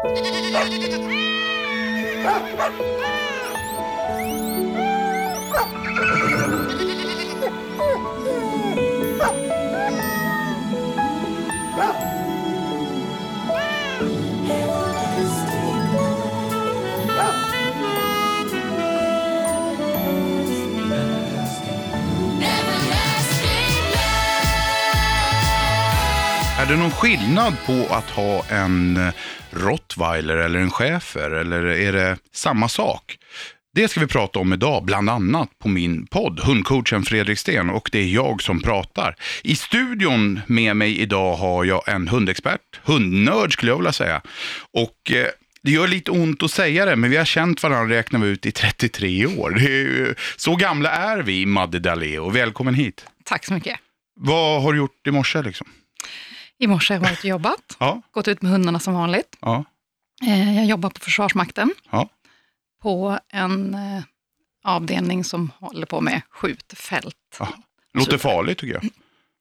Är det någon skillnad på att ha en eh, rottweiler eller en schäfer eller är det samma sak? Det ska vi prata om idag, bland annat på min podd, hundcoachen Fredrik Sten och det är jag som pratar. I studion med mig idag har jag en hundexpert, hundnörd skulle jag vilja säga. Och eh, det gör lite ont att säga det, men vi har känt varandra, räknar vi ut, i 33 år. Ju- så gamla är vi, Madde Daleo. Välkommen hit. Tack så mycket. Vad har du gjort i morse liksom? I morse har jag varit och jobbat, Ja, gått ut med hundarna som vanligt. ja, Eh, Jag jobbar på Försvarsmakten ja. på en eh, avdelning som håller på med skjutfält. ja. Låter farligt tycker jag.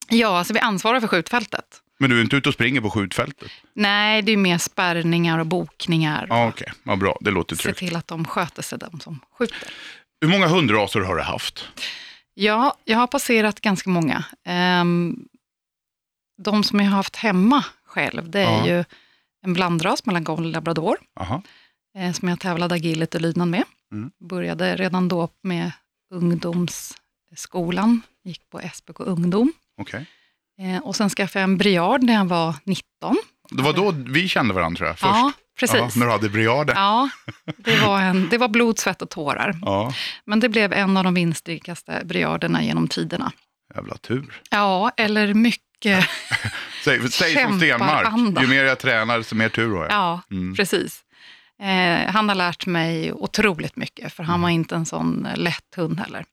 Ja, alltså vi ansvarar för skjutfältet. Men du är inte ute och springer på skjutfältet? Nej, det är mer spärrningar och bokningar. Ja, okej. Vad bra. Det låter Se tryggt. till att de sköter sig, de som skjuter. Hur många hundraser har du haft? Ja, jag har passerat ganska många. Ehm, De som jag har haft hemma själv, det är Ja. ju en blandras mellan golv och labrador. Aha. eh, som jag tävlade agility och lydnad med. Mm. Började redan då med ungdomsskolan, gick på SPK Ungdom. Okej. Eh, och sen skaffade jag en briard när jag var 19. Det var då vi kände varandra tror jag, först. Ja, precis. Ja, när du hade briaden. Ja, det var, en, det var blod, svett och tårar. Ja, Men det blev en av de vinstrikaste briaderna genom tiderna. jävla tur. Ja, eller mycket. Säg, säg som. Stenmark, ju mer jag tränar, desto mer tur har jag. Ja, Mm. precis. Eh, han har lärt mig otroligt mycket, för han var inte en sån eh, lätt hund heller.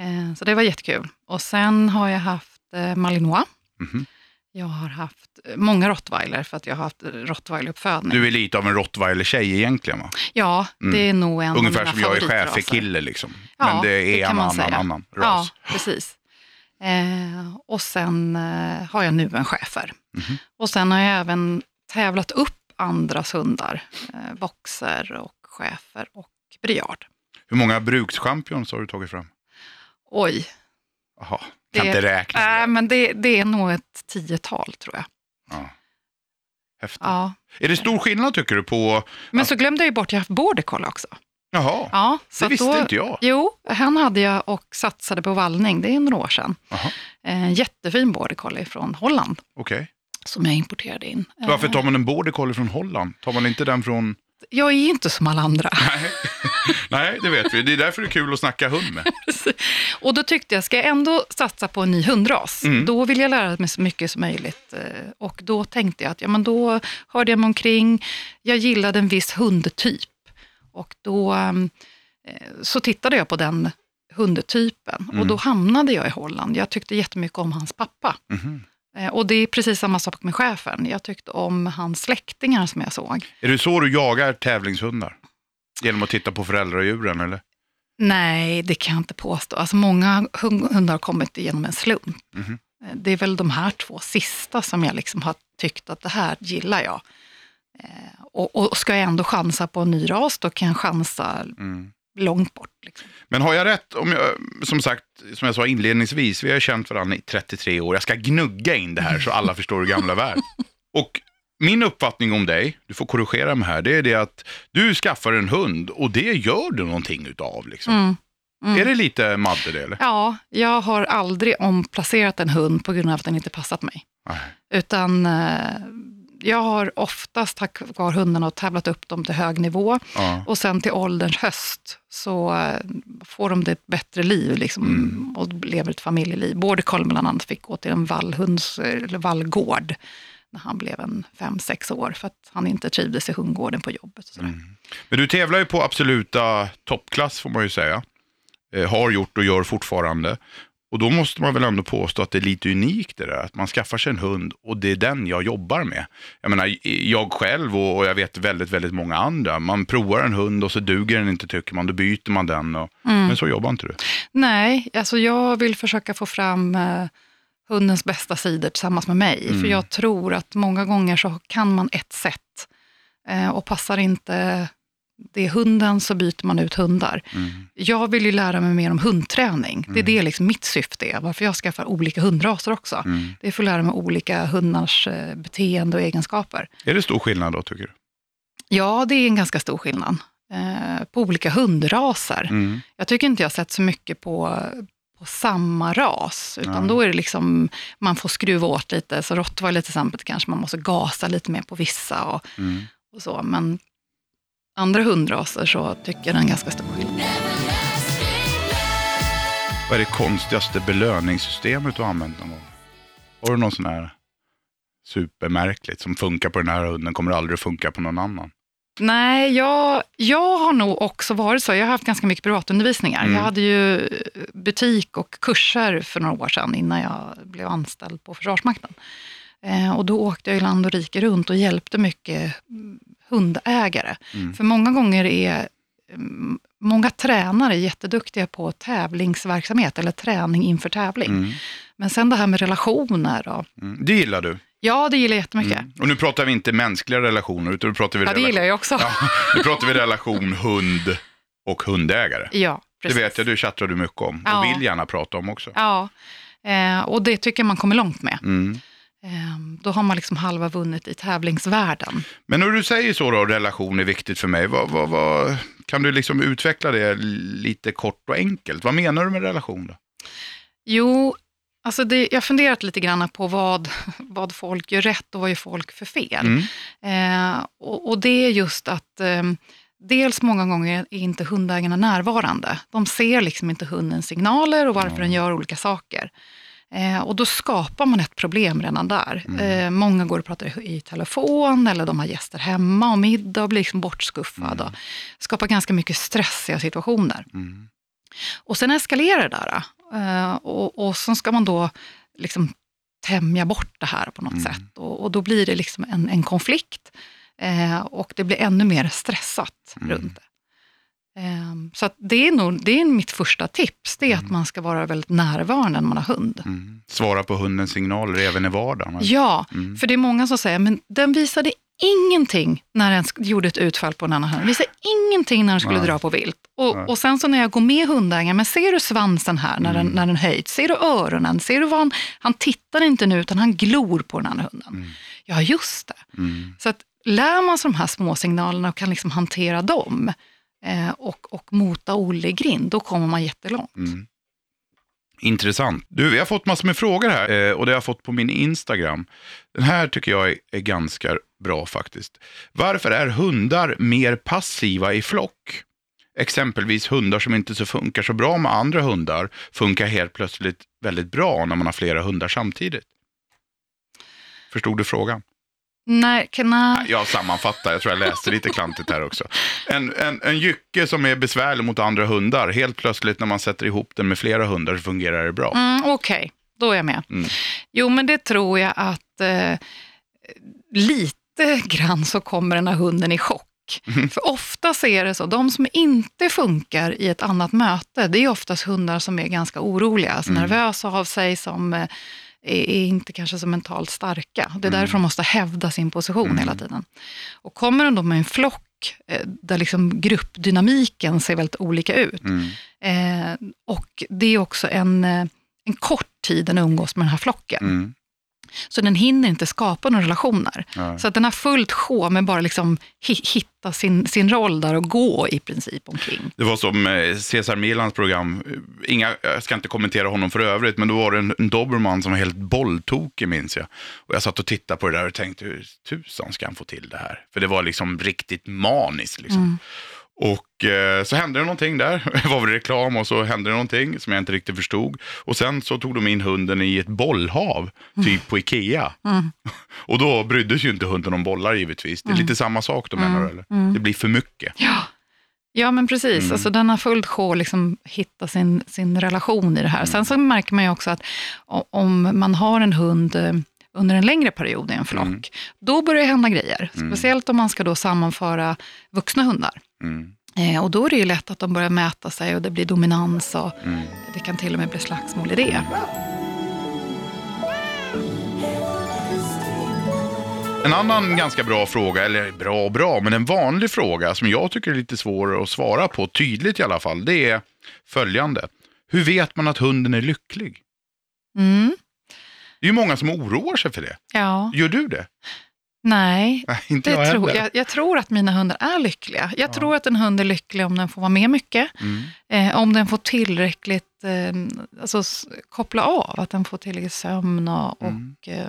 Eh, så det var jättekul. Och sen har jag haft eh, malinois. Mhm. Jag har haft eh, många rottweiler, för att jag har haft eh, rottweileruppfödning. Du är lite av en rottweiler-tjej egentligen va? Ja, det är nog en Ungefär av som mina jag är favoritraser. schäferkille liksom. Ja, Men det det är kan en annan, annan ras. Ja, precis. Eh, och sen eh, har jag nu en schäfer. Mhm. Och sen har jag även tävlat upp andras hundar. Eh, boxer och schäfer och briard. Hur många brukschampions har du tagit fram? Oj, Jaha, kan Det- inte räkna. äh, men det, det är nog ett tiotal tror jag. Ja. Häftigt. Ja. Är det stor skillnad tycker du på... Men så glömde jag ju bort att jag haft border collie också. Jaha, Ja, det visste då, inte jag. Jo, han hade jag och satsade på vallning, det är några år sedan. Jaha, En jättefin border collie från Holland okej. som jag importerade in. Varför Eh, tar man en border collie från Holland? Tar man inte den från... Jag är inte som alla andra. Nej. Nej, det vet vi. Det är därför det är kul att snacka hund med. Och då tyckte jag, ska jag ändå satsa på en ny hundras, Mm. då vill jag lära mig så mycket som möjligt. Eh, Och då tänkte jag att, ja men då hörde jag mig omkring, jag gillade en viss hundtyp. Och då ehm, eh, så tittade jag på den hundtypen Mm. och då hamnade jag i Holland. Jag tyckte jättemycket om hans pappa. Eh, Och det är precis samma sak med chefen. Jag tyckte om hans släktingar som jag såg. Är det så du jagar tävlingshundar? Genom att titta på föräldradjuren eller? Nej, det kan jag inte påstå. Alltså många hund- hundar har kommit genom en slump. Eh, Det är väl de här två sista som jag liksom har tyckt att det här gillar jag. Eh, Och, och ska jag ändå chansa på en ny ras, då kan jag chansa Mm. långt bort. Liksom. Men har jag rätt, om jag, som sagt, som jag sa inledningsvis, vi har känt varandra i 33 år. Jag ska gnugga in det här så alla förstår hur gamla vi är. Och min uppfattning om dig, du får korrigera mig här, det är det att du skaffar en hund och det gör du någonting utav. Liksom. Mm. Mm. Är det lite Madde det eller? Ja, jag har aldrig omplacerat en hund på grund av att den inte passat mig. Nej. Utan eh, jag har oftast tack vare hundarna och tävlat upp dem till hög nivå. Ja. Och sen till ålderns höst så eh, får de det ett bättre liv liksom, Mm. och lever ett familjeliv. Border collie bland annat fick gå till en vallhunds, eller vallgård när han blev en fem sex år för att han inte trivdes i hundgården på jobbet. Mm. Men du tävlar ju på absoluta toppklass får man ju säga. Eh, har gjort och gör fortfarande. Och då måste man väl ändå påstå att det är lite unikt det där. Att man skaffar sig en hund och det är den jag jobbar med. Jag menar, jag själv och, och jag vet väldigt, väldigt många andra. Man provar en hund och så duger den inte tycker man. Då byter man den. Och, Mm. Men så jobbar inte du. Nej, alltså jag vill försöka få fram eh, hundens bästa sidor tillsammans med mig. Mm. För jag tror att många gånger så kan man ett sätt Eh, och passar inte det hunden så byter man ut hundar. Mm. Jag vill ju lära mig mer om hundträning. Det är Mm. det liksom mitt syfte är. Varför jag skaffar olika hundraser också. Mm. Det är för att lära mig olika hundars eh, beteende och egenskaper. Är det stor skillnad då tycker du? Ja, det är en ganska stor skillnad. Eh, på olika hundraser. Mm. Jag tycker inte jag sett så mycket på, på samma ras, utan Nej. då är det liksom, man får skruva åt lite. Så rottweiler till exempel kanske man måste gasa lite mer på vissa och, Mm. och så. Men andra hundraser så tycker jag det är en ganska stor skillnad. Vad är det konstigaste belöningssystemet du har använt någon gång? Har du någon sån här supermärkligt som funkar på den här hunden, kommer aldrig att funka på någon annan? Nej, jag, jag har nog också varit så. Jag har haft ganska mycket privatundervisningar. Mm. Jag hade ju butik och kurser för några år sedan innan jag blev anställd på Försvarsmakten. Eh, och då åkte jag i land och rike runt och hjälpte mycket hundägare. Mm. För många gånger är mm, många tränare jätteduktiga på tävlingsverksamhet eller träning inför tävling. Mm. Men sen det här med relationer. Och, Mm. Det gillar du? ja, det gillar jag jättemycket. Mm. Och nu pratar vi inte mänskliga relationer, utan nu pratar vi, Ja, det gillar jag också. Ja, nu pratar vi relation hund och hundägare. Ja, Det precis. vet jag, det chattar du mycket om Ja. och vill gärna prata om också. Ja, eh, och det tycker jag man kommer långt med. Mm. Eh, då har man liksom halva vunnit i tävlingsvärlden. Men när du säger så då, relation är viktigt för mig, vad, vad, vad, kan du liksom utveckla det lite kort och enkelt? Vad menar du med relation då? Jo, alltså det, jag har funderat lite grann på vad, vad folk gör rätt och vad gör folk för fel. Mm. Eh, och, och det är just att eh, dels många gånger är inte hundägarna närvarande. De ser liksom inte hundens signaler och varför den gör olika saker. Eh, och då skapar man ett problem redan där. Eh, många går och pratar i, telefon eller de har gäster hemma och middag och blir liksom bortskuffad. Och skapar ganska mycket stressiga situationer. Mm. Och sen eskalerar det där. eh, och, och så ska man då liksom tämja bort det här på något Mm. sätt. Och, och då blir det liksom en, en konflikt. Och det blir ännu mer stressat Mm. runt det. Eh, så det är nog det är mitt första tips. Det är att man ska vara väldigt närvarande när man har hund. Mm. Svara på hundens signaler även i vardagen. Ja, Mm. för det är många som säger, men den visade ingenting när den gjorde ett utfall på en annan hund. Den visade ingenting när den skulle Nej. dra på vilt. Och, Nej. och sen så när jag går med hundägaren, men ser du svansen här när, den, Mm. när den höjts? Ser du öronen? Ser du vad han, han tittar inte nu utan han glor på den andra hunden. Mm. Ja, just det. Mm. Så att lär man sig de här små signalerna och kan liksom hantera dem Eh, och, och mota Olle i grind, då kommer man jättelångt. Mm. Intressant. Du, vi har fått massor med frågor här eh, och det har jag fått på min Instagram. Den här tycker jag är, är ganska bra faktiskt. Varför är hundar mer passiva i flock? Exempelvis hundar som inte så funkar så bra med andra hundar funkar helt plötsligt väldigt bra när man har flera hundar samtidigt. Förstod du frågan? Nej, kan jag... Sammanfattar, jag tror jag läste lite klantigt här också. En, en, en jycke som är besvärlig mot andra hundar, helt plötsligt när man sätter ihop den med flera hundar så fungerar det bra. Mm, Okej, då är jag med. Mm. Jo, men det tror jag att eh, lite grann så kommer den här hunden i chock. Mm. För ofta är det så, de som inte funkar i ett annat möte, det är oftast hundar som är ganska oroliga, alltså Mm. nervösa av sig, som eh, är, inte kanske så mentalt starka. Det är Mm. därför de måste hävda sin position Mm. hela tiden. Och kommer de då med en flock, eh, där liksom gruppdynamiken ser väldigt olika ut, Mm. Eh, och det är också en, eh, en kort tid den umgås med den här flocken. Mm. Så den hinner inte skapa några relationer. Ja. Så att den har fullt sjå med bara liksom hi- hitta sin, sin roll där och gå i princip omkring. Det var som eh, Cesar Milans program, Inga, jag ska inte kommentera honom för övrigt, men då var det en, en dobermann som var helt bolltokig minns jag. Och jag satt och tittade på det där och tänkte, hur tusan ska han få till det här? För det var liksom riktigt maniskt. Liksom. Mm. Och eh, så hände det någonting där. Det var väl reklam och så hände det någonting som jag inte riktigt förstod. Och sen så tog de in hunden i ett bollhav, typ på Ikea. Mm. Och då brydde sig ju inte hunden om bollar givetvis. Det är lite samma sak då menar du eller? Mm. Det blir för mycket. Ja. ja, men precis. Mm. Alltså, den har fullt sjå att liksom hitta sin, sin relation i det här. Mm. Sen så märker man ju också att om man har en hund eh, under en längre period i en flock, Mm. då börjar det hända grejer. Mm. Speciellt om man ska då sammanföra vuxna hundar. Mm. Eh, och då är det ju lätt att de börjar mäta sig och det blir dominans och Mm. det kan till och med bli slagsmål i det. En annan ganska bra fråga, eller bra och bra, men en vanlig fråga som jag tycker är lite svår att svara på, tydligt i alla fall, det är följande. Hur vet man att hunden är lycklig? Mm. Det är ju många som oroar sig för det. Ja, Gör du det? Nej. Nej, inte jag tror, jag, jag tror att mina hundar är lyckliga. Jag tror att en hund är lycklig om den får vara med mycket. Mm. Eh, om den får tillräckligt, eh, alltså koppla av, att den får tillräckligt sömn och, Mm. och eh,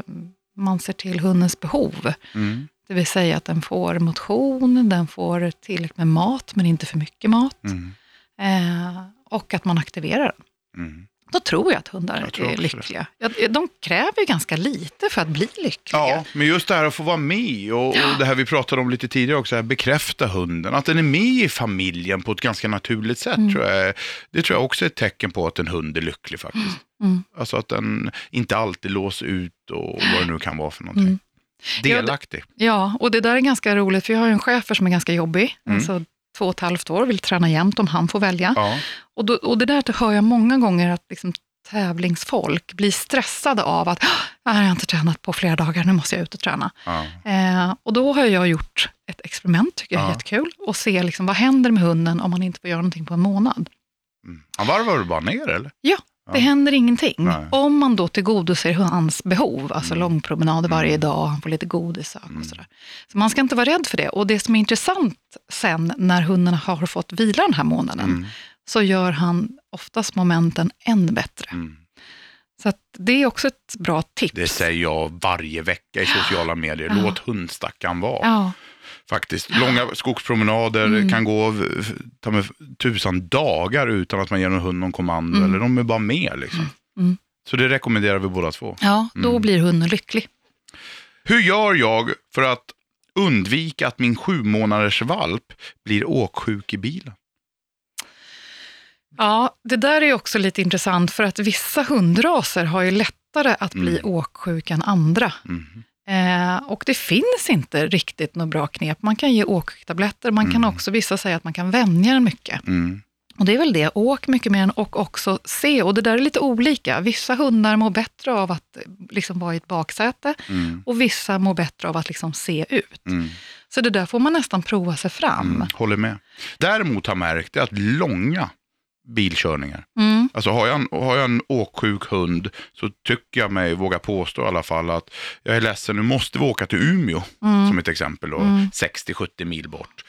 man ser till hundens behov. Mm. Det vill säga att den får motion, den får tillräckligt med mat, men inte för mycket mat. Mm. Eh, och att man aktiverar den. Mm. Då tror jag att hundar Jag är lyckliga. Ja, De kräver ju ganska lite för att bli lyckliga. Ja, men just det här att få vara med och, och det här vi pratade om lite tidigare också, här, bekräfta hunden. Att den är med i familjen på ett ganska naturligt sätt Mm. tror jag. Det tror jag också är ett tecken på att en hund är lycklig faktiskt. Mm. Alltså att den inte alltid låser ut och vad det nu kan vara för någonting. Mm. Ja, det- Delaktig. Ja, och det där är ganska roligt, för jag har ju en chefer som är ganska jobbig. Mm. Alltså två och ett halvt år, vill träna jämt om han får välja. Ja. Och, då, och det där hör jag många gånger att liksom, tävlingsfolk blir stressade av att "Ah, jag har inte tränat på flera dagar, nu måste jag ut och träna. Ja. Eh, och då har jag gjort ett experiment, tycker jag är Ja. jättekul, och se liksom, vad händer med hunden om man inte får göra någonting på en månad. Mm. Han varvar bara ner eller? Ja, det händer ingenting. Nej. Om man då tillgodoser hans behov, alltså Mm. långpromenader varje Mm. dag, han får lite godis och Mm. sådär. Så man ska inte vara rädd för det. Och det som är intressant sen när hunden har fått vila den här månaden, Mm. så gör han oftast momenten än bättre. Mm. Så det är också ett bra tips. Det säger jag varje vecka i sociala medier. Ja. Låt hundstackaren vara. Ja, Faktiskt. Långa skogspromenader Mm. kan gå ta med tusan dagar utan att man ger någon hund någon kommando. Mm. Eller de är bara med liksom. Mm. Så det rekommenderar vi båda två. ja då Mm. blir hunden lycklig. Hur gör jag för att undvika att min sju månaders valp blir åksjuk i bilen? Ja, det där är också lite intressant för att vissa hundraser har ju lättare att bli Mm. åksjuka än andra. Mm. Eh, och det finns inte riktigt något bra knep. Man kan ge åksjuktabletter, man kan Mm. också, vissa säger att man kan vänja den mycket. Mm. Och det är väl det, åk mycket med den och också se. Och det där är lite olika. Vissa hundar mår bättre av att liksom vara i ett baksäte Mm. och vissa mår bättre av att liksom se ut. Mm. Så det där får man nästan prova sig fram. Mm. Håller med. Däremot har jag märkt att långa bilkörningar, Mm. Alltså har jag, en, har jag en åksjuk hund så tycker jag mig våga påstå i alla fall att jag är ledsen, nu måste vi åka till Umeå Mm. som ett exempel Mm. 60-70 mil bort.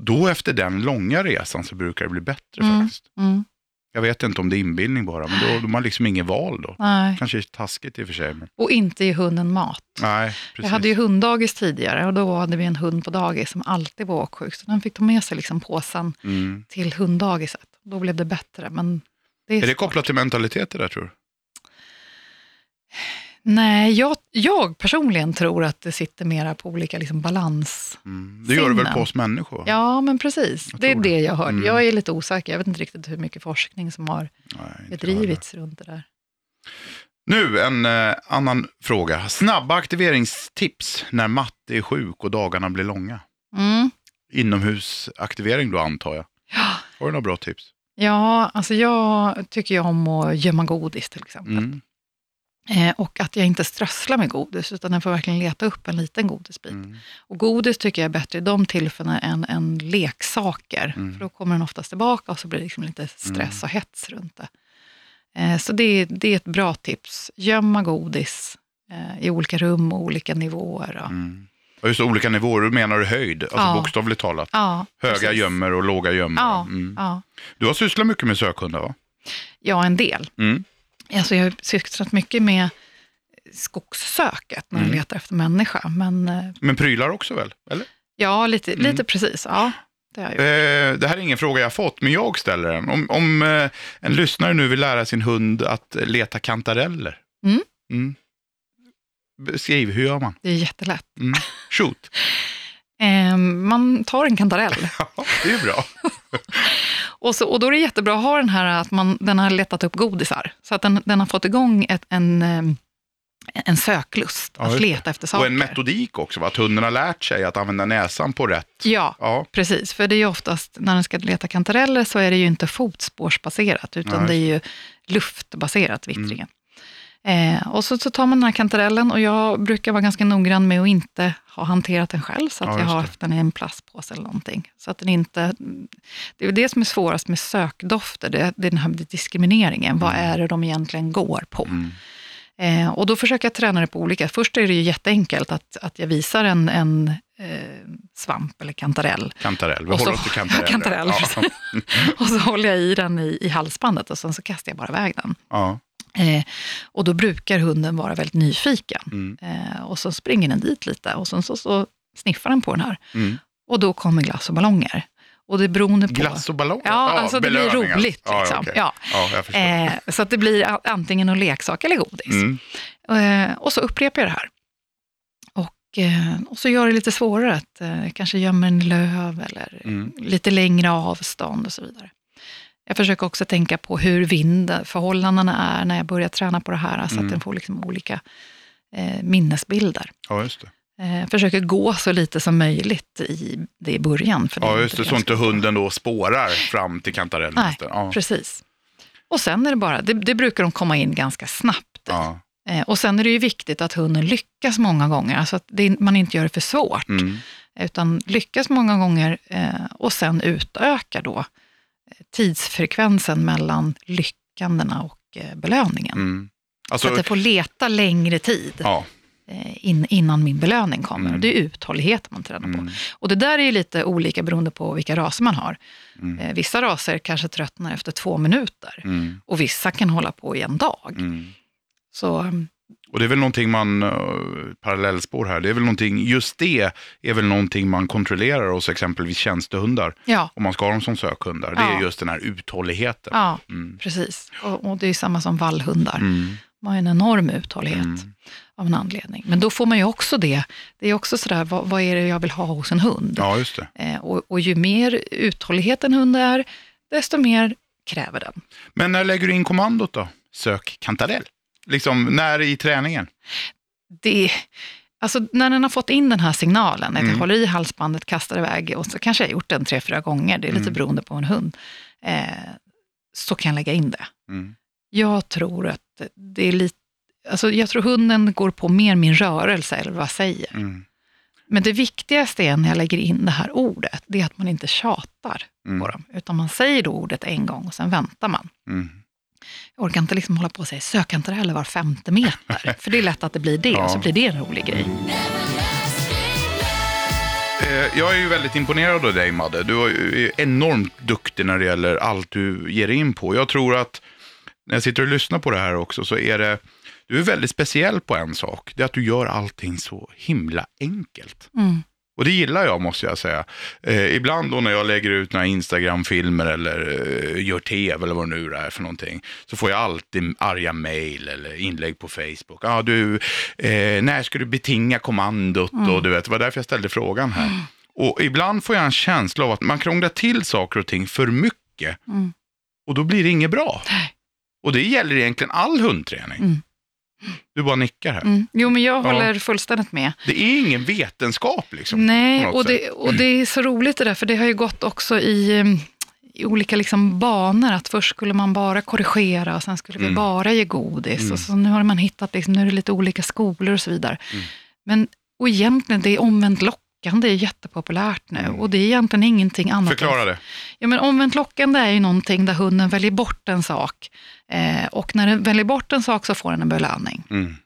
Då efter den långa resan så brukar det bli bättre Mm. faktiskt. Mm. Jag vet inte om det är inbildning bara, men då då har man liksom inget val då. Nej. Kanske är taskigt i och för sig. Men... Och inte ge hunden mat. Nej, precis. Jag hade ju hunddagis tidigare och då hade vi en hund på dagis som alltid var åksjuk. Så den fick ta med sig liksom påsen mm. till hunddagiset. Då blev det bättre. Men det är, Är det kopplat till mentalitet det där tror du? Nej, jag, jag personligen tror att det sitter mera på olika liksom balans. Mm. Det gör det väl på oss människor? Ja, men precis. Det är det det. jag hörde. Mm. Jag är lite osäker. Jag vet inte riktigt hur mycket forskning som har Nej, bedrivits runt det där. Nu en eh, annan fråga. Snabba aktiveringstips när matte är sjuk och dagarna blir långa. Mm. Inomhusaktivering då antar jag. Ja. Har du några bra tips? Ja, alltså jag tycker ju om att gömma godis till exempel. Mm. Eh, och att jag inte strösslar med godis, utan jag får verkligen leta upp en liten godisbit. Mm. Och godis tycker jag är bättre i de tillfällena än, än leksaker. Mm. För då kommer den oftast tillbaka och så blir det liksom lite stress och hets runt det. Eh, så det, är- det är ett bra tips. Gömma godis eh, i olika rum och olika nivåer. Och, Mm. Just olika nivåer, du menar du höjd? Alltså Ja. bokstavligt talat. Ja, Höga precis. gömmer och låga gömmer. Ja, Mm. ja. Du har sysslat mycket med sökhundar va? ja, en del. Mm. Alltså jag har sysslat mycket med skogssöket när jag Mm. letar efter människa. Men eh, Men prylar också väl? Eller? ja, lite, Mm. lite precis. Ja, det har jag. Eh, det här är ingen fråga jag har fått, men jag ställer den. Om, om eh, en lyssnare nu vill lära sin hund att leta kantareller. Mm. Mm. Beskriv, hur gör man? Det är jättelätt. Mm. Shoot. Eh, man tar en kantarell Ja, det är bra. och, så, och då är det jättebra att ha den här att man, den har letat upp godisar. Så att den, den har fått igång ett, en, eh, en söklust Ja, att leta efter saker. Och en metodik också, va? att hunden har lärt sig att använda näsan på rätt. Ja, Ja, precis. För det är ju oftast, när den ska leta kantareller så är det ju inte fotspårsbaserat, utan Ja, det är ju luftbaserat, vittringen. Eh, och så, så tar man den här kantarellen och jag brukar vara ganska noggrann med att inte ha hanterat den själv, så att Ja, jag har haft den i en plastpåse eller någonting. Så att den inte... Det är det som är svårast med sökdofter, det, det är den här diskrimineringen. Vad är det de egentligen går på? Mm. Eh, och då försöker jag träna det på olika. Först är det ju jätteenkelt att, att jag visar en, en eh, svamp eller kantarell. Kantarell, vi Och så- håller oss till kantarell. Kantarell, ja. Och så håller jag i den i, i halsbandet och sen så kastar jag bara iväg den. Ja. Eh, och då brukar hunden vara väldigt nyfiken. Mm. Eh, och så springer den dit lite och sen så, så sniffar den på den här. Mm. Och då kommer glass och ballonger. Och det beroende på... Glass och ballonger? Ja, alltså det blir roligt. Ja, Liksom. okej. Ja. förstår. Eh, så att det blir antingen en leksak eller godis. Mm. Eh, och så upprepar jag det här. Och, eh, och så gör det lite svårare, att eh, kanske gömmer en löv eller Mm. lite längre avstånd och så vidare. Jag försöker också tänka på hur vindförhållandena är när jag börjar träna på det här, så Mm. att den får liksom olika eh, minnesbilder. Ja, just det. Eh, jag försöker gå så lite som möjligt i det i början. För Ja, just det. Så inte hunden då spårar fram till kantarellen. Nej, Ja. precis. Och sen är det bara, det, det brukar de komma in ganska snabbt. Ja. Eh, och sen är det ju viktigt att hunden lyckas många gånger, alltså att det, man inte gör det för svårt, Mm. utan lyckas många gånger eh, och sen utöka då tidsfrekvensen mellan lyckandena och eh, belöningen. Mm. Så Alltså, att jag får leta längre tid ja. eh, in, innan min belöning kommer. Mm. Det är uthållighet man tränar på. Mm. Och det där är ju lite olika beroende på vilka raser man har. Mm. Eh, vissa raser kanske tröttnar efter två minuter Mm. och vissa kan hålla på i en dag. Mm. Så mm, Och det är väl någonting man, uh, parallellspår här, det är väl någonting, just det är väl någonting man kontrollerar hos exempelvis tjänstehundar. ja, Om man ska ha dem som sökhundar. Det Ja. är just den här uthålligheten. ja Mm. precis. Och, och det är samma som vallhundar. Mm. De har en enorm uthållighet Mm. av en anledning. Men då får man ju också det. Det är också sådär, vad, vad är det jag vill ha hos en hund? Ja, just det. Eh, och, och ju mer uthållighet en hund är, desto mer kräver den. Men när lägger du in kommandot då? Sök kantarell. Liksom, när i träningen? Det, alltså när den har fått in den här signalen, att Mm. jag håller i halsbandet, kastar iväg, och så kanske jag har gjort den tre, fyra gånger, det är lite Mm. beroende på en hund, eh, så kan jag lägga in det. Mm. Jag tror att det är lite, alltså jag tror hunden går på mer min rörelse, eller vad jag säger. Mm. Men det viktigaste är när jag lägger in det här ordet, det är att man inte tjatar Mm. på dem, utan man säger då ordet en gång och sen väntar man. Mm. Jag orkar inte liksom hålla på och säga sökantareller var femte meter, för det är lätt att det blir det, Ja. så blir det en rolig grej. Eh, Jag är ju väldigt imponerad av dig Madde. Du är enormt duktig när det gäller allt du ger in på. Jag tror att när jag sitter och lyssnar på det här också så är det, du är väldigt speciell på en sak. Det är att du gör allting så himla enkelt. Mm. Och det gillar jag måste jag säga. Eh, ibland då när jag lägger ut några Instagram-filmer eller eh, gör tv eller vad det nu är för någonting. Så får jag alltid arga mail eller inlägg på Facebook. Ah, du, eh, när ska du betinga kommandot? Och du vet, det var därför jag ställde frågan här. Och ibland får jag en känsla av att man krånglar till saker och ting för mycket. Mm. Och då blir det inget bra. Och det gäller egentligen all hundträning. Mm. Du bara nickar här. Mm. Jo, men jag Ja. håller fullständigt med. Det är ingen vetenskap liksom. Nej, och det, och det är så roligt det där, för det har ju gått också i, eh, i olika liksom banor, att först skulle man bara korrigera och sen skulle vi Mm. bara ge godis. Mm. Och så nu har man hittat, liksom, nu är det lite olika skolor och så vidare. Mm. Men, och egentligen, det är omvänt lockande, är jättepopulärt nu. Mm. Och det är egentligen ingenting annat. Förklara än, det. Ja, men omvänt lockande är ju någonting där hunden väljer bort en sak. Eh, och när den väljer bort en sak så får den en belöning. Mm.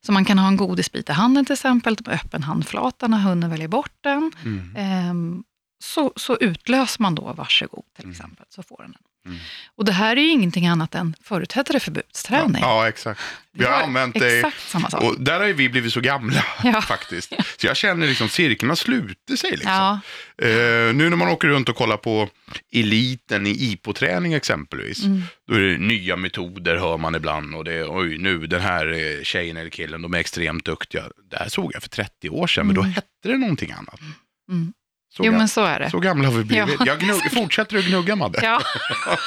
Så man kan ha en godisbit i handen till exempel, med öppen handflata när hunden väljer bort den. Mm. Ehm, så, så utlöser man då varsågod till Mm. exempel, så får den den. Mm. Och det här är ju ingenting annat än förut hette det förbudsträning. Ja, exakt. Vi har använt det. Exakt samma sak. Och där har ju vi blivit så gamla Ja. faktiskt. Så jag känner liksom cirkeln har slutit sig. Liksom. ja, Eh, nu när man åker runt och kollar på eliten i IPO-träning exempelvis. mm, Då är det nya metoder hör man ibland. Och det är, oj nu den här eh, tjejen eller killen, de är extremt duktiga. Det här såg jag för 30 år sedan, men då Mm. hette det någonting annat. mm. Så, Jo men så är det. så gamla har vi blivit. Ja. Jag gnugg, fortsätter du gnugga Madde? Ja.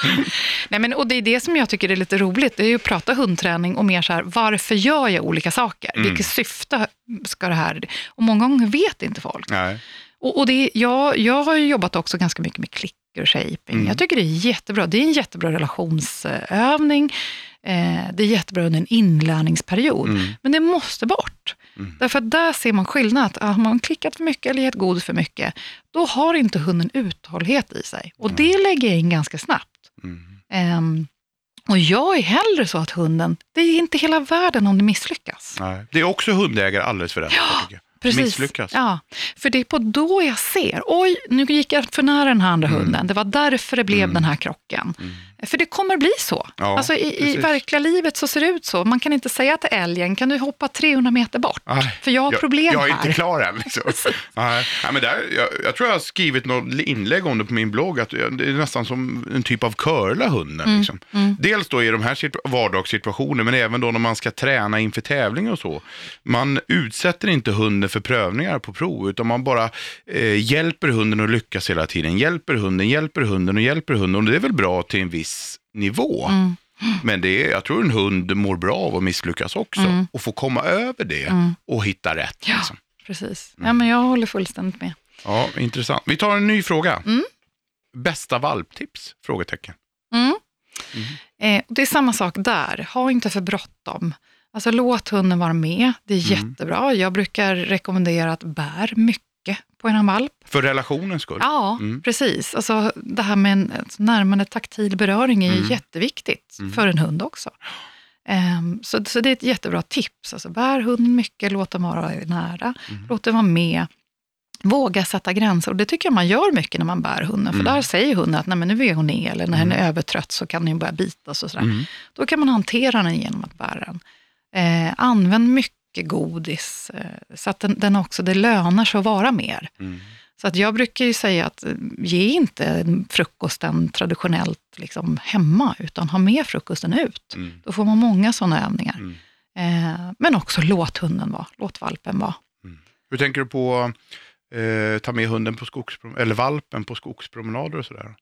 Nej, men, och det är det som jag tycker är lite roligt, det är ju att prata hundträning och mer så här, varför gör jag olika saker? Mm. Vilket syfte ska det här... Och många gånger vet inte folk. Nej. Och, och det, jag, jag har ju jobbat också ganska mycket med klicker och shaping. Mm. Jag tycker det är jättebra. Det är en jättebra relationsövning. Eh, det är jättebra under en inlärningsperiod, Mm. men det måste bort. Mm. Därför att där ser man skillnad. att Har man klickat för mycket eller gett godis för mycket, då har inte hunden uthållighet i sig. Och det lägger jag in ganska snabbt. Mm. Ehm, och jag är hellre så att hunden, det är inte hela världen om det misslyckas. Nej. Det är också hundägare alldeles för rätt tycker jag. Misslyckas. Ja, för det är på då jag ser, oj, nu gick jag för nära den här andra Mm. hunden. Det var därför det blev Mm. den här krocken. Mm. För det kommer bli så. Ja, alltså i, i verkliga livet så ser det ut så. Man kan inte säga till älgen, kan du hoppa 300 meter bort? Nej, För jag har problem jag, jag är här. inte klar än. Liksom. Nej, nej, men där, jag, jag tror jag har skrivit något inlägg om det på min blogg, att det är nästan som en typ av curla hunden. Liksom. mm. Dels då i de här situ- vardagssituationer, men även då när man ska träna inför tävling och så. Man utsätter inte hunden för prövningar på prov, utan man bara eh, hjälper hunden att lyckas hela tiden. Hjälper hunden, hjälper hunden och hjälper hunden. Och det är väl bra till en viss nivå. Mm. Men det är, jag tror en hund mår bra av att misslyckas också. Mm. Och få komma över det Mm. och hitta rätt. Ja. Liksom. Precis. Mm. Ja, men jag håller fullständigt med. Ja, intressant. Vi tar en ny fråga. Mm. Bästa valptips? Frågetecken. Mm. Mm. Eh, det är samma sak där. Ha inte för bråttom. Alltså låt hunden vara med. Det är Mm. jättebra. Jag brukar rekommendera att bär mycket på en valp. För relationens skull. Ja, Mm. precis. Alltså, det här med en närmande taktil beröring är Mm. jätteviktigt Mm. för en hund också. Ehm, så, så det är ett jättebra tips. Alltså, bär hunden mycket, låt den vara nära, Mm. låt den vara med. Våga sätta gränser. Och det tycker jag man gör mycket när man bär hunden. För Mm. där säger hunden att Nej, men nu vill hon ner, eller när den är övertrött så kan den börja bitas och sådär. Mm. Då kan man hantera den genom att bära den. Eh, använd mycket godis, eh, så att den, den också, det lönar sig att vara mer. Mm. Så att jag brukar ju säga att eh, ge inte frukosten traditionellt liksom hemma, utan ha med frukosten ut. Mm. Då får man många sådana övningar. Mm. Eh, men också låt hunden vara, låt valpen vara. Hur tänker du på eh, ta med hunden på skogsprom- eller valpen på skogspromenader och sådär?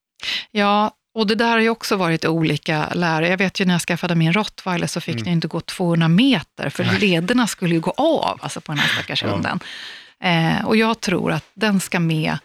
Ja, och det där har ju också varit olika lärare. Jag vet ju när jag skaffade min rottweiler så fick Mm. den inte gå 200 meter, för Nej. lederna skulle ju gå av alltså på den här stackars Ja. hunden. Eh, och jag tror att den ska med,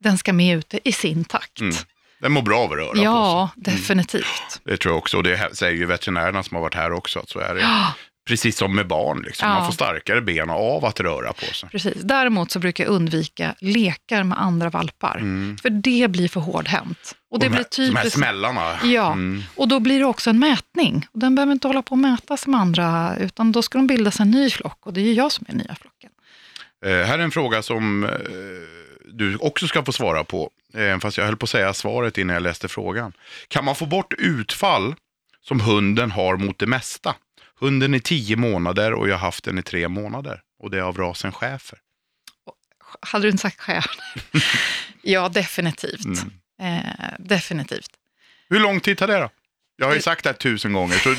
den ska med ute i sin takt. Mm. Den mår bra av att röra på sig. Ja, definitivt. Det tror jag också. Och det säger ju veterinärerna som har varit här också. Att så är det. Ja, Precis som med barn. Liksom. Ja. Man får starkare ben av att röra på sig. precis. Däremot så brukar jag undvika lekar med andra valpar, Mm. för det blir för hårdhänt. Och det de, blir här, de här typiskt... smällarna. Ja. Mm. Och då blir det också en mätning. Och den behöver inte hålla på och mätas med andra, utan då ska de bilda sig en ny flock. Och det är ju jag som är nya flocken. Eh, här är en fråga som eh, du också ska få svara på. Eh, fast jag höll på att säga svaret innan jag läste frågan. Kan man få bort utfall som hunden har mot det mesta? Hunden är tio månader och jag har haft den i tre månader. Och det är av rasen schäfer. Hade du inte sagt själv? ja, definitivt. Mm. Eh, definitivt. Hur lång tid tar det då? Jag har ju sagt det här tusen gånger, så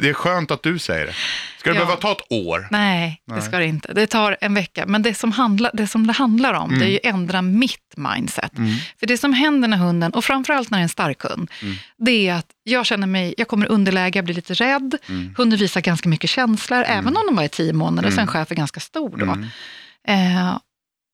det är skönt att du säger det. Ska det Ja. behöva ta ett år? Nej, Nej. det ska det inte. Det tar en vecka. Men det som, handla, det, som det handlar om, det är ju ändra mitt mindset. Mm. För det som händer när hunden, och framförallt när det är en stark hund, Mm. det är att jag känner mig, jag kommer underläge, jag blir lite rädd. Mm. Hunden visar ganska mycket känslor, även om de var i tio månader, Mm. sen chef är ganska stor då. Mm. Eh,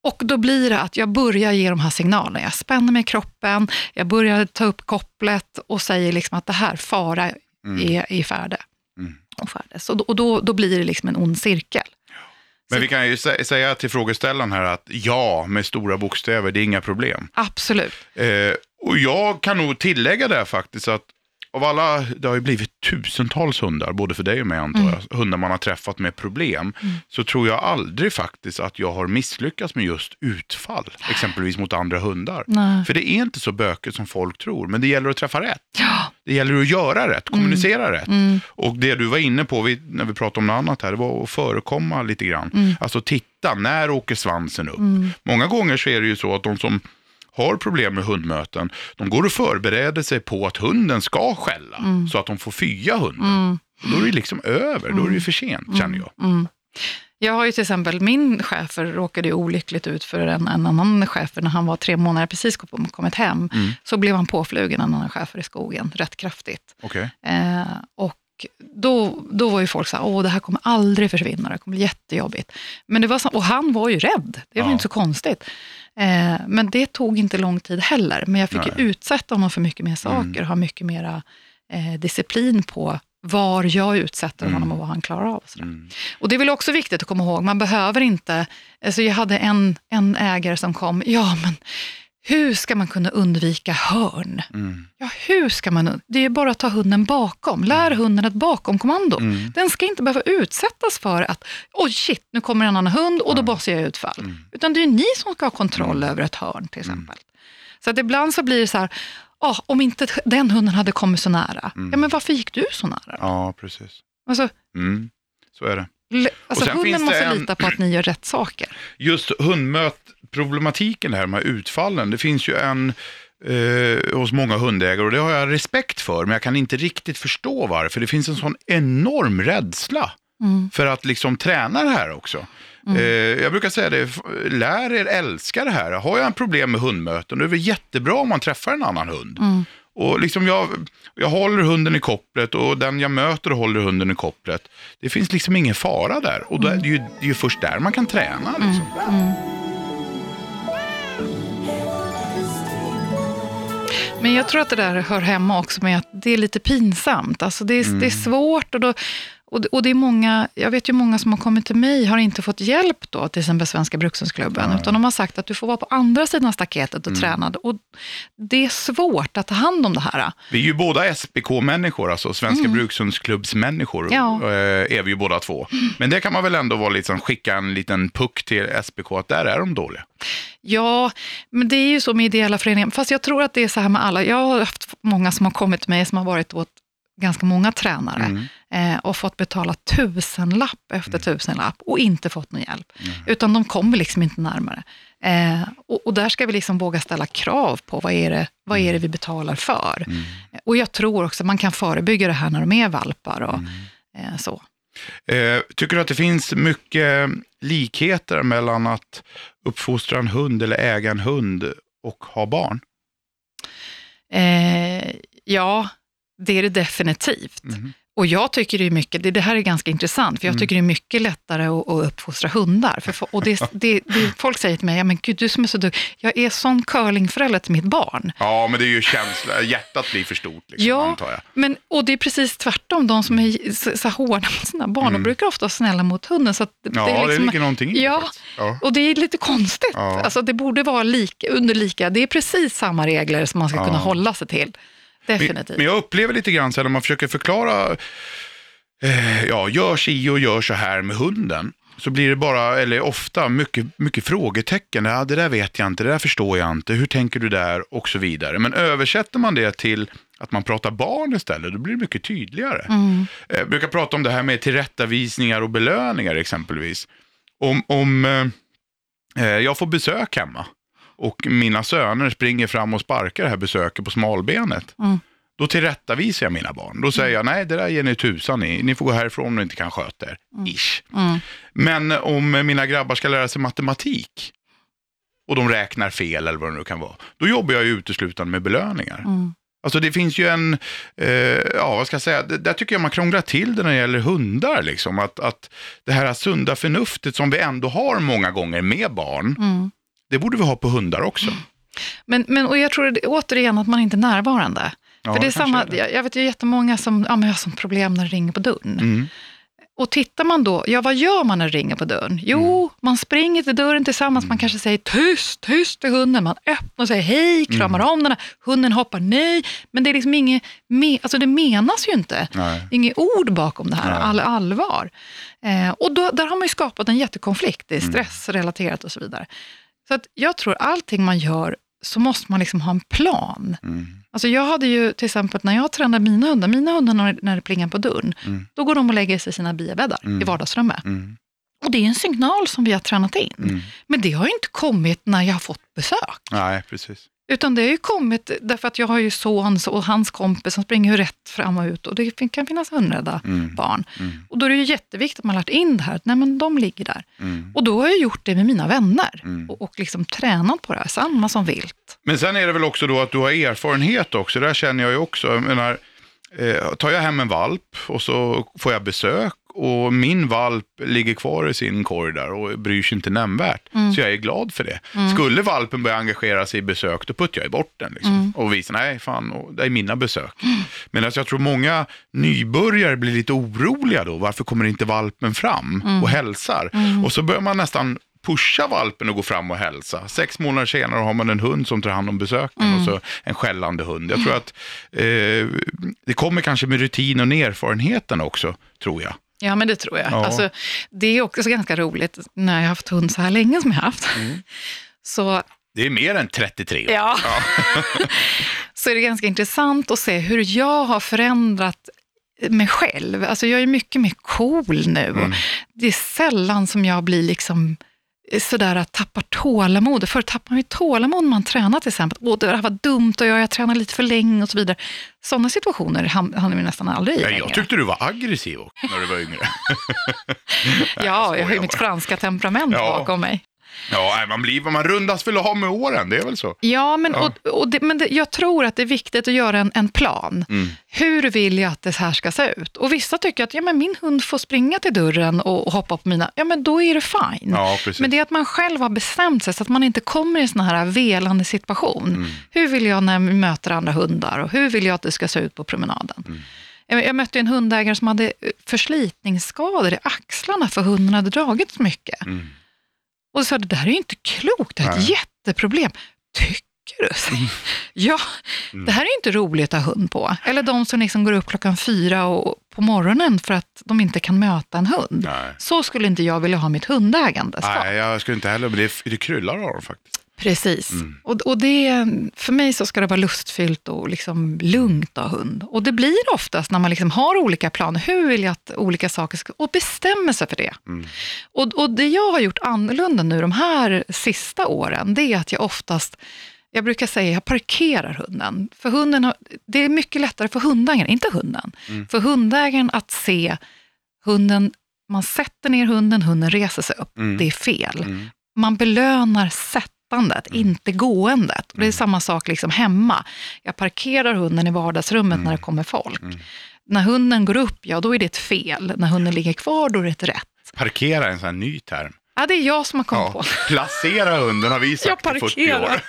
och då blir det att jag börjar ge de här signalerna. Jag spänner mig i kroppen, jag börjar ta upp kopplet och säger liksom att det här, fara Mm. är i färde. Mm. Och, färdes. och, då, och då, då blir det liksom en ond cirkel. Men vi kan ju sä- säga till frågeställaren här att ja, med stora bokstäver, det är inga problem. Absolut. Eh, och jag kan nog tillägga där faktiskt att av alla, det har ju blivit tusentals hundar, både för dig och mig antar Mm. jag, hundar man har träffat med problem, så tror jag aldrig faktiskt att jag har misslyckats med just utfall, exempelvis mot andra hundar. Nej. För det är inte så bökigt som folk tror, men det gäller att träffa rätt. Ja. Det gäller att göra rätt, kommunicera rätt. Mm. Och det du var inne på vi, när vi pratade om något annat här, det var att förekomma lite grann. Mm. Alltså titta, när åker svansen upp? Mm. Många gånger så är det ju så att de som har problem med hundmöten, de går och förbereder sig på att hunden ska skälla, så att de får fya hunden. Mm. Då är det liksom över, då är det ju för sent känner jag. Mm. Jag har ju till exempel, min chefer råkade ju olyckligt ut för en, en annan chefer när han var tre månader, precis kom- kommit hem. Mm. Så blev han påflugen en annan chefer i skogen, rätt kraftigt. Okej. Eh, och då, då var ju folk så här, åh det här kommer aldrig försvinna, det kommer bli jättejobbigt. Men det var så, och han var ju rädd, det var Ja. inte så konstigt. Eh, men det tog inte lång tid heller, men jag fick ju Nej. utsätta honom för mycket mer saker, Mm. ha mycket mera eh, disciplin på var jag utsätter honom och vad han klarar av. Och. Mm. och det är väl också viktigt att komma ihåg, man behöver inte... Alltså jag hade en, en ägare som kom, ja men hur ska man kunna undvika hörn? Mm. Ja, hur ska man... Det är bara att ta hunden bakom. Lär hunden ett bakomkommando. Mm. Den ska inte behöva utsättas för att, oj shit, nu kommer en annan hund och då bossar jag utfall. Mm. Utan det är ni som ska ha kontroll över ett hörn till exempel. Så att ibland så blir det så här, ah, om inte den hunden hade kommit så nära, Mm. ja men varför gick du så nära? då? Ja, precis. Alltså, Mm. Så är det. Alltså hunden måste en- lita på att ni gör rätt saker. Just hundmötproblematiken här med utfallen, det finns ju en eh, hos många hundägare och det har jag respekt för, men jag kan inte riktigt förstå varför. Det finns en sån enorm rädsla Mm. för att liksom träna det här också. Eh, jag brukar säga det, lär er älska det här. Har jag en problem med hundmöten, då är det jättebra om man träffar en annan hund. Mm. Och liksom jag, jag håller hunden i kopplet och den jag möter håller hunden i kopplet. Det finns liksom ingen fara där. Och då är det, ju, det är ju först där man kan träna. Liksom. Men jag tror att det där hör hemma också med att det är lite pinsamt. Alltså det, är, det Mm. är svårt och, då, och, och det är många, jag vet ju många som har kommit till mig har inte fått hjälp då, till exempel Svenska Brukshundsklubben, utan de har sagt att du får vara på andra sidan staketet Mm. och träna. Och det är svårt att ta hand om det här. Vi är ju båda SBK-människor, alltså Svenska Brukshundsklubbsmänniskor, Ja. eh, är vi ju båda två. Men det kan man väl ändå vara liksom, skicka en liten puck till SBK, att där är de dåliga. Ja, men det är ju så med ideella föreningar. Fast jag tror att det är så här med alla. Jag har haft många som har kommit till mig som har varit åt ganska många tränare Mm. eh, och fått betala tusenlapp efter tusenlapp och inte fått någon hjälp. Utan de kommer liksom inte närmare. Eh, och, och där ska vi liksom våga ställa krav på vad är det, vad är det vi betalar för. Och jag tror också att man kan förebygga det här när de är valpar och eh, så. Eh, tycker du att det finns mycket likheter mellan att uppfostra en hund eller äga en hund och ha barn? Eh, ja, det är det definitivt. Mhm. Och jag tycker det är mycket, det, det här är ganska intressant, för jag tycker det är mycket lättare att, att uppfostra hundar. För, och det, det, det, folk säger till mig, ja men gud du som är så duktig, jag är sån curlingförälder till mitt barn. Ja, men det är ju känsla, hjärtat blir för stort, liksom, Ja, antar jag. Men, och det är precis tvärtom, de som är så, så hårda mot sina barn, de brukar ofta vara snälla mot hunden. Så det, Mm. Ja, det är det liksom, ligger någonting i det Ja, faktiskt. Ja. och det är lite konstigt. Ja. Alltså, det borde vara lika, under lika, det är precis samma regler som man ska Ja. kunna hålla sig till. Definitivt. Men jag upplever lite grann så här, när man försöker förklara, eh, ja, gör si och gör så här med hunden. Så blir det bara, eller ofta, mycket, mycket frågetecken. Ja, det där vet jag inte, det där förstår jag inte, hur tänker du där och så vidare. Men översätter man det till att man pratar barn istället, då blir det mycket tydligare. Mm. Eh, Jag brukar prata om det här med tillrättavisningar och belöningar exempelvis. Om, om eh, eh, jag får besök hemma och mina söner springer fram och sparkar det här besöket på smalbenet. Mm. Då tillrättavisar jag mina barn. Då säger jag, nej det där ger ni tusan i. Ni får gå härifrån om ni inte kan sköta er. Ish. Mm. Men om mina grabbar ska lära sig matematik och de räknar fel eller vad det nu kan vara, då jobbar jag ju uteslutande med belöningar. Mm. Alltså det finns ju en, eh, ja vad ska jag säga, det, där tycker jag man krånglar till det när det gäller hundar. Liksom. Att, att det här sunda förnuftet som vi ändå har många gånger med barn, Mm. Det borde vi ha på hundar också. Men, men och jag tror det, återigen att man inte är närvarande. Ja, För det är samma, är det. jag, jag vet ju jättemånga som ja, men jag har sånt problem när det ringer på dörren. Mm. Och tittar man då, ja vad gör man när det ringer på dörren? Jo, Mm. man springer till dörren tillsammans, man kanske säger tyst, tyst till hunden, man öppnar och säger hej, kramar Mm. om den, här. hunden hoppar nej, men det är liksom inget, me, alltså det menas ju inte. Nej. Inget ord bakom det här, Nej. all, allvar. Eh, och då, där har man ju skapat en jättekonflikt, det är Mm. stressrelaterat och så vidare. Så att jag tror allting man gör så måste man liksom ha en plan. Mm. Alltså jag hade ju till exempel när jag tränade mina hundar, mina hundar när, när det plingar på dörren, Mm. då går de och lägger sig i sina biabäddar Mm. i vardagsrummet. Mm. Och det är en signal som vi har tränat in. Mm. Men det har ju inte kommit när jag har fått besök. Nej, precis. Utan det har ju kommit därför att jag har ju son och hans kompis som springer ju rätt fram och ut och det kan finnas hundrädda Mm. barn. Mm. Och då är det ju jätteviktigt att man har lärt in det här, att nej men de ligger där. Mm. Och då har jag gjort det med mina vänner Mm. och, och liksom tränat på det här, samma som vilt. Men sen är det väl också då att du har erfarenhet också. Det där känner jag ju också. Jag menar, eh, tar jag hem en valp och så får jag besök och min valp ligger kvar i sin korg där och bryr sig inte nämnvärt. Mm. Så jag är glad för det. Skulle valpen börja engagera sig i besök, då puttar jag bort den. Liksom, Mm. Och visar, nej fan, det är mina besök. Medan jag tror många nybörjare blir lite oroliga då. Varför kommer inte valpen fram Mm. och hälsar? Och så börjar man nästan pusha valpen och gå fram och hälsa. Sex månader senare har man en hund som tar hand om besöken Mm. och så en skällande hund. Jag tror att eh, det kommer kanske med rutinen och erfarenheten också, tror jag. Ja, men det tror jag. Ja. Alltså, det är också ganska roligt när jag har haft hund så här länge som jag har haft. Mm. Så, Det är mer än 33 år. ja. så är det ganska intressant att se hur jag har förändrat mig själv. Alltså jag är mycket mer cool nu. Mm. Det är sällan som jag blir liksom sådär att tappar tålamod. Förr tappar man ju tålamod när man tränar till exempel. Åh, det här var dumt och jag, jag tränar lite för länge och så vidare. Sådana situationer ham- hamnar vi nästan aldrig i Ja, jag tyckte du var aggressiv också när du var yngre. ja, jag har ju mitt franska temperament Ja. bakom mig. Ja, man, blir vad man rundas väl av med åren, det är väl så. Ja, men, Ja. Och, och det, men det, jag tror att det är viktigt att göra en, en plan. Mm. Hur vill jag att det här ska se ut? Och vissa tycker att ja, men min hund får springa till dörren och, och hoppa på mina, ja men då är det fine. Ja. Men det är att man själv har bestämt sig så att man inte kommer i en sån här velande situation. Mm. Hur vill jag när jag möter andra hundar och hur vill jag att det ska se ut på promenaden? Mm. Jag, mötte en hundägare som hade eh, förslitningsskador i axlarna för hunden hade dragit så mycket. Mm. Och så sa, det där är ju inte klokt, det är ett Nej. jätteproblem. Tycker du? Ja, Mm. det här är ju inte roligt att ha hund på. Eller de som liksom går upp klockan fyra och, på morgonen för att de inte kan möta en hund. Nej. Så skulle inte jag vilja ha mitt hundägande. Så. Nej, jag skulle inte heller, men det, det kryllar av dem faktiskt. Precis. Mm. Och, och det, för mig så ska det vara lustfyllt och liksom lugnt att ha hund. Och det blir oftast när man liksom har olika planer. Hur vill jag att olika saker ska... Och bestämmer sig för det. Mm. Och, och det jag har gjort annorlunda nu de här sista åren, det är att jag oftast, jag brukar säga jag parkerar hunden. För hunden har, det är mycket lättare för hundägaren, inte hunden, Mm. för hundägaren att se hunden, man sätter ner hunden, hunden reser sig upp. Mm. Det är fel. Mm. Man belönar sättandet, inte gåendet. Och det är samma sak liksom hemma. Jag parkerar hunden i vardagsrummet när det kommer folk. Mm. När hunden går upp, ja då är det ett fel. När hunden ligger kvar, då är det ett rätt. Parkera är en sån här ny term. Ja, det är jag som har kommit Ja. på. Placera hunden har vi Jag sagt i 40 år. parkerar.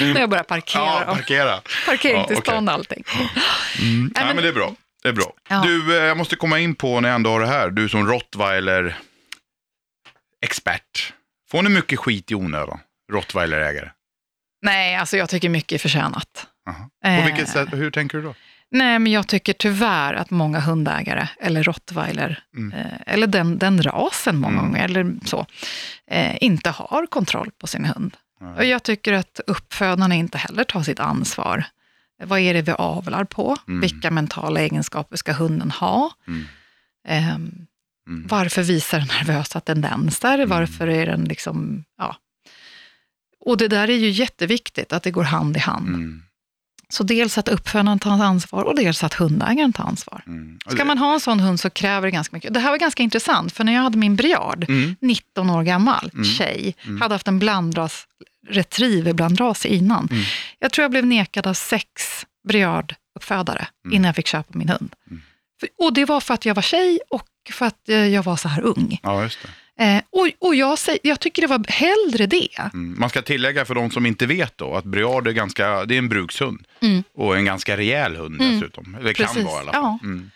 När jag börjar parkera. Ja, Ja, parkera. Parkeringstillstånd och allting. Mm. Nej, men- men det är bra. Det är bra. Ja. Du, eh, jag måste komma in på när jag ändå har det här. Du som rottweiler expert. Får ni mycket skit i onödan? Rottweilerägare? Nej, alltså jag tycker mycket är förtjänat. Aha. Eh. På vilket sätt, hur tänker du då? Nej, men jag tycker tyvärr att många hundägare, eller rottweiler, Mm. eh, eller den, den rasen många Mm. gånger, eller så, eh, inte har kontroll på sin hund. Nej. Och jag tycker att uppfödarna inte heller tar sitt ansvar. Vad är det vi avlar på? Mm. Vilka mentala egenskaper ska hunden ha? Mm. Mm. Varför visar den nervösa tendenser? Varför är den liksom, ja. Och det där är ju jätteviktigt, att det går hand i hand. Mm. Så dels att uppfödaren tar ansvar och dels att hundägaren tar ansvar. Mm. Ska man ha en sån hund så kräver det ganska mycket. Det här var ganska intressant, för när jag hade min briard, Mm. 19 år gammal, Mm. tjej, Mm. hade haft en blandras, retrieverblandras innan. Mm. Jag tror jag blev nekad av sex briarduppfödare Mm. innan jag fick köpa min hund. För, och det var för att jag var tjej och för att eh, jag var så här ung. Ja, just det. Eh, och och jag, säger, jag tycker det var hellre det. Mm. Man ska tillägga för de som inte vet då att Briard är, ganska, det är en brukshund. Mm. Och en ganska rejäl hund Mm. dessutom. Eller kan Precis, vara i alla fall. ja. Mm.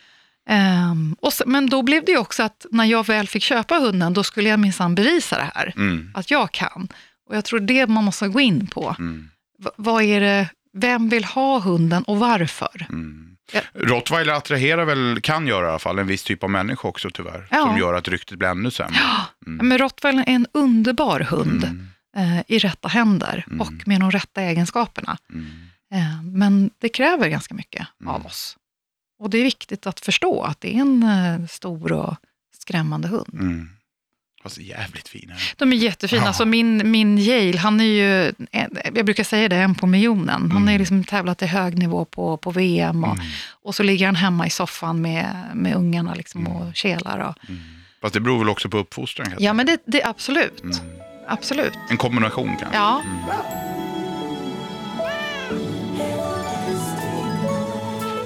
Ehm, och så, men då blev det också att när jag väl fick köpa hunden, då skulle jag minsann bevisa det här. Mm. Att jag kan. Och jag tror det man måste gå in på. Mm. Vad är det, vem vill ha hunden och varför? Mm. Ja. Rottweiler attraherar väl, kan göra i alla fall, en viss typ av människa också tyvärr. Ja. Som gör att ryktet blir ännu sämre. Mm. Men rottweiler är en underbar hund Mm. eh, i rätta händer Mm. och med de rätta egenskaperna. Mm. Eh, men det kräver ganska mycket Mm. av oss. Och det är viktigt att förstå att det är en eh, stor och skrämmande hund. Mm. Fast jävligt fina. De är jättefina. Ja. Alltså min, min Yale, han är ju, jag brukar säga det, en på miljonen. Han har Mm. ju liksom tävlat i hög nivå på, på VM och, Mm. och så ligger han hemma i soffan med, med ungarna liksom och kelar. Och, Mm. Fast det beror väl också på uppfostran ja, men det, det absolut. Mm. Absolut. En kombination kanske? Ja. Mm.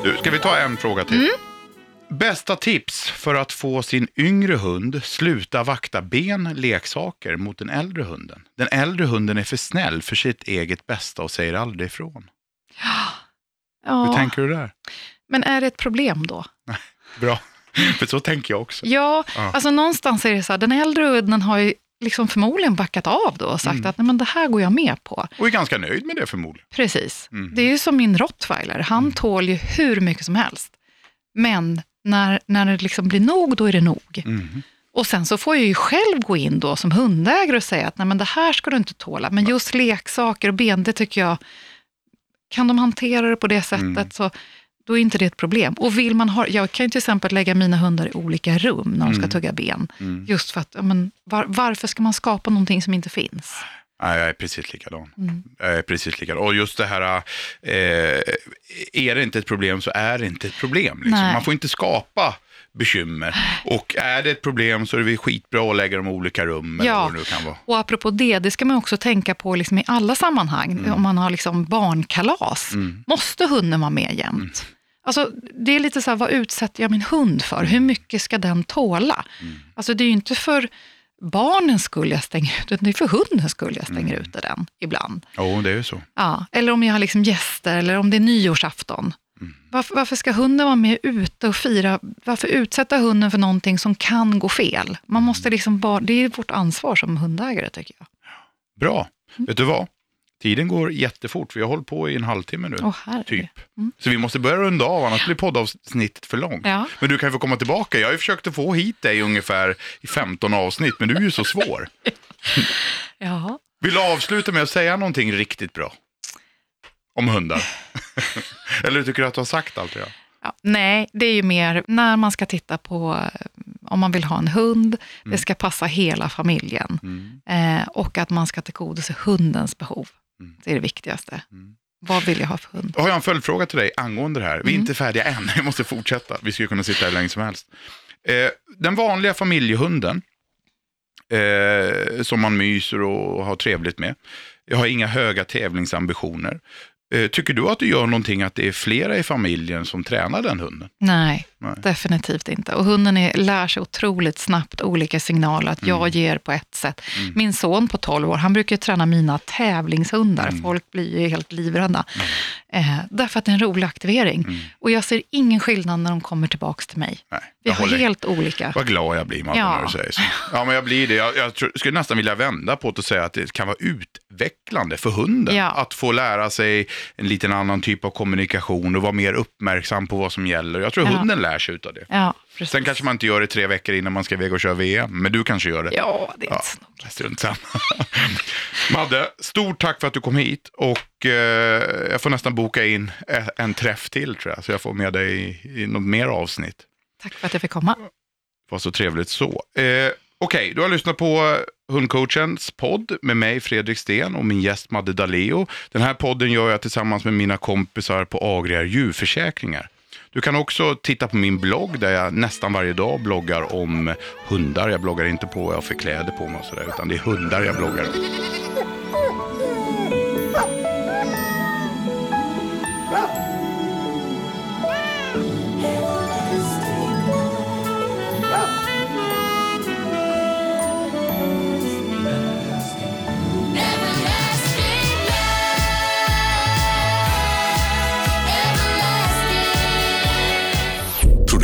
Du, ska vi ta en fråga till? Mm. Bästa tips för att få sin yngre hund sluta vakta ben, leksaker mot den äldre hunden. Den äldre hunden är för snäll för sitt eget bästa och säger aldrig ifrån. Hur Ja, tänker du där? men är det ett problem då? Bra, för så tänker jag också. Ja, Ja. alltså någonstans är det så här, den äldre hunden har ju liksom förmodligen backat av då och sagt Mm. Mm. att Nej, men det här går jag med på. Och är ganska nöjd med det förmodligen. Precis. Mm. Det är ju som min rottweiler, han tål ju hur mycket som helst. Men när, när det liksom blir nog, då är det nog. Mhm. Och sen så får jag ju själv gå in då som hundägare och säga att Nej, men det här ska du inte tåla. Men just leksaker och ben, det tycker jag, kan de hantera det på det sättet Mm. så då är inte det ett problem. Och vill man ha, jag kan ju till exempel lägga mina hundar i olika rum när de ska Mm. tugga ben. Mm. Just för att, men, var, varför ska man skapa någonting som inte finns? Jag är precis likadan. Mm. Jag är precis likadan. Och just det här, eh, är det inte ett problem så är det inte ett problem. Liksom. Man får inte skapa bekymmer. Och är det ett problem så är det skitbra att lägga dem i olika rum. Eller Ja. vad det nu kan vara. Och apropå det, det ska man också tänka på liksom i alla sammanhang. Om man har liksom barnkalas, Mm. måste hunden vara med jämt? Alltså, det är lite så här, vad utsätter jag min hund för? Hur mycket ska den tåla? Mm. Alltså, det är ju inte för barnens skull jag stänger ut den, det är för hundens skull jag stänger Mm. ut den ibland. Jo, det är ju så. Ja, eller om jag har liksom gäster, eller om det är nyårsafton. Mm. Varför, varför ska hunden vara med ute och fira? Varför utsätta hunden för någonting som kan gå fel? Man måste Mm. liksom bara, det är vårt ansvar som hundägare, tycker jag. Bra. Mm. Vet du vad? Tiden går jättefort. Vi har hållit på i en halvtimme nu. Herregud. Typ. Mm. Så vi måste börja runda av, annars blir poddavsnittet för långt. Ja. Men du kan få komma tillbaka. Jag har ju försökt att få hit dig ungefär i 15 avsnitt, men du är ju så svår. ja. Vill du avsluta med att säga någonting riktigt bra? Om hundar? Eller tycker du att du har sagt allt redan? Ja, nej, det är ju mer när man ska titta på eh, om man vill ha en hund, det ska passa hela familjen Mm. eh, och att man ska tillgodose hundens behov. Mm. Det är det viktigaste. Mm. Vad vill jag ha för hund? Då har jag en följdfråga till dig angående det här. Vi är Mm. inte färdiga än, vi måste fortsätta. Vi skulle kunna sitta här hur länge som helst. Eh, den vanliga familjehunden, eh, som man myser och har trevligt med. Jag har inga höga tävlingsambitioner. Eh, tycker du att det gör någonting att det är flera i familjen som tränar den hunden? Nej, Nej. definitivt inte. Och hunden är, lär sig otroligt snabbt olika signaler att jag ger på ett sätt. Mm. Min son på 12 år, han brukar träna mina tävlingshundar. Mm. Folk blir ju helt livrädda. Eh, därför att det är en rolig aktivering. Mm. Och jag ser ingen skillnad när de kommer tillbaka till mig. Nej, Vi har helt olika. Vad glad jag blir Madde Ja. när du säger så. Ja, men jag blir det. Jag, jag tror, skulle nästan vilja vända på det och säga att det kan vara utvecklande för hunden. Ja. Att få lära sig en liten annan typ av kommunikation och vara mer uppmärksam på vad som gäller. Jag tror Ja. hunden lär sig utav det. Ja, precis. Sen kanske man inte gör det tre veckor innan man ska iväg och köra VM, men du kanske gör det. Ja, det är inte snokigt. strunt samma. Madde, stort tack för att du kom hit och eh, jag får nästan boka in en träff till tror jag, så jag får med dig i, i något mer avsnitt. Tack för att jag fick komma. var så trevligt så. Eh, Okej, du har lyssnat på Hundcoachens podd med mig Fredrik Sten och min gäst Madde Daleo. Den här podden gör jag tillsammans med mina kompisar på Agria djurförsäkringar. Du kan också titta på min blogg där jag nästan varje dag bloggar om hundar. Jag bloggar inte på vad jag har för kläder på mig och sådär, utan det är hundar jag bloggar om.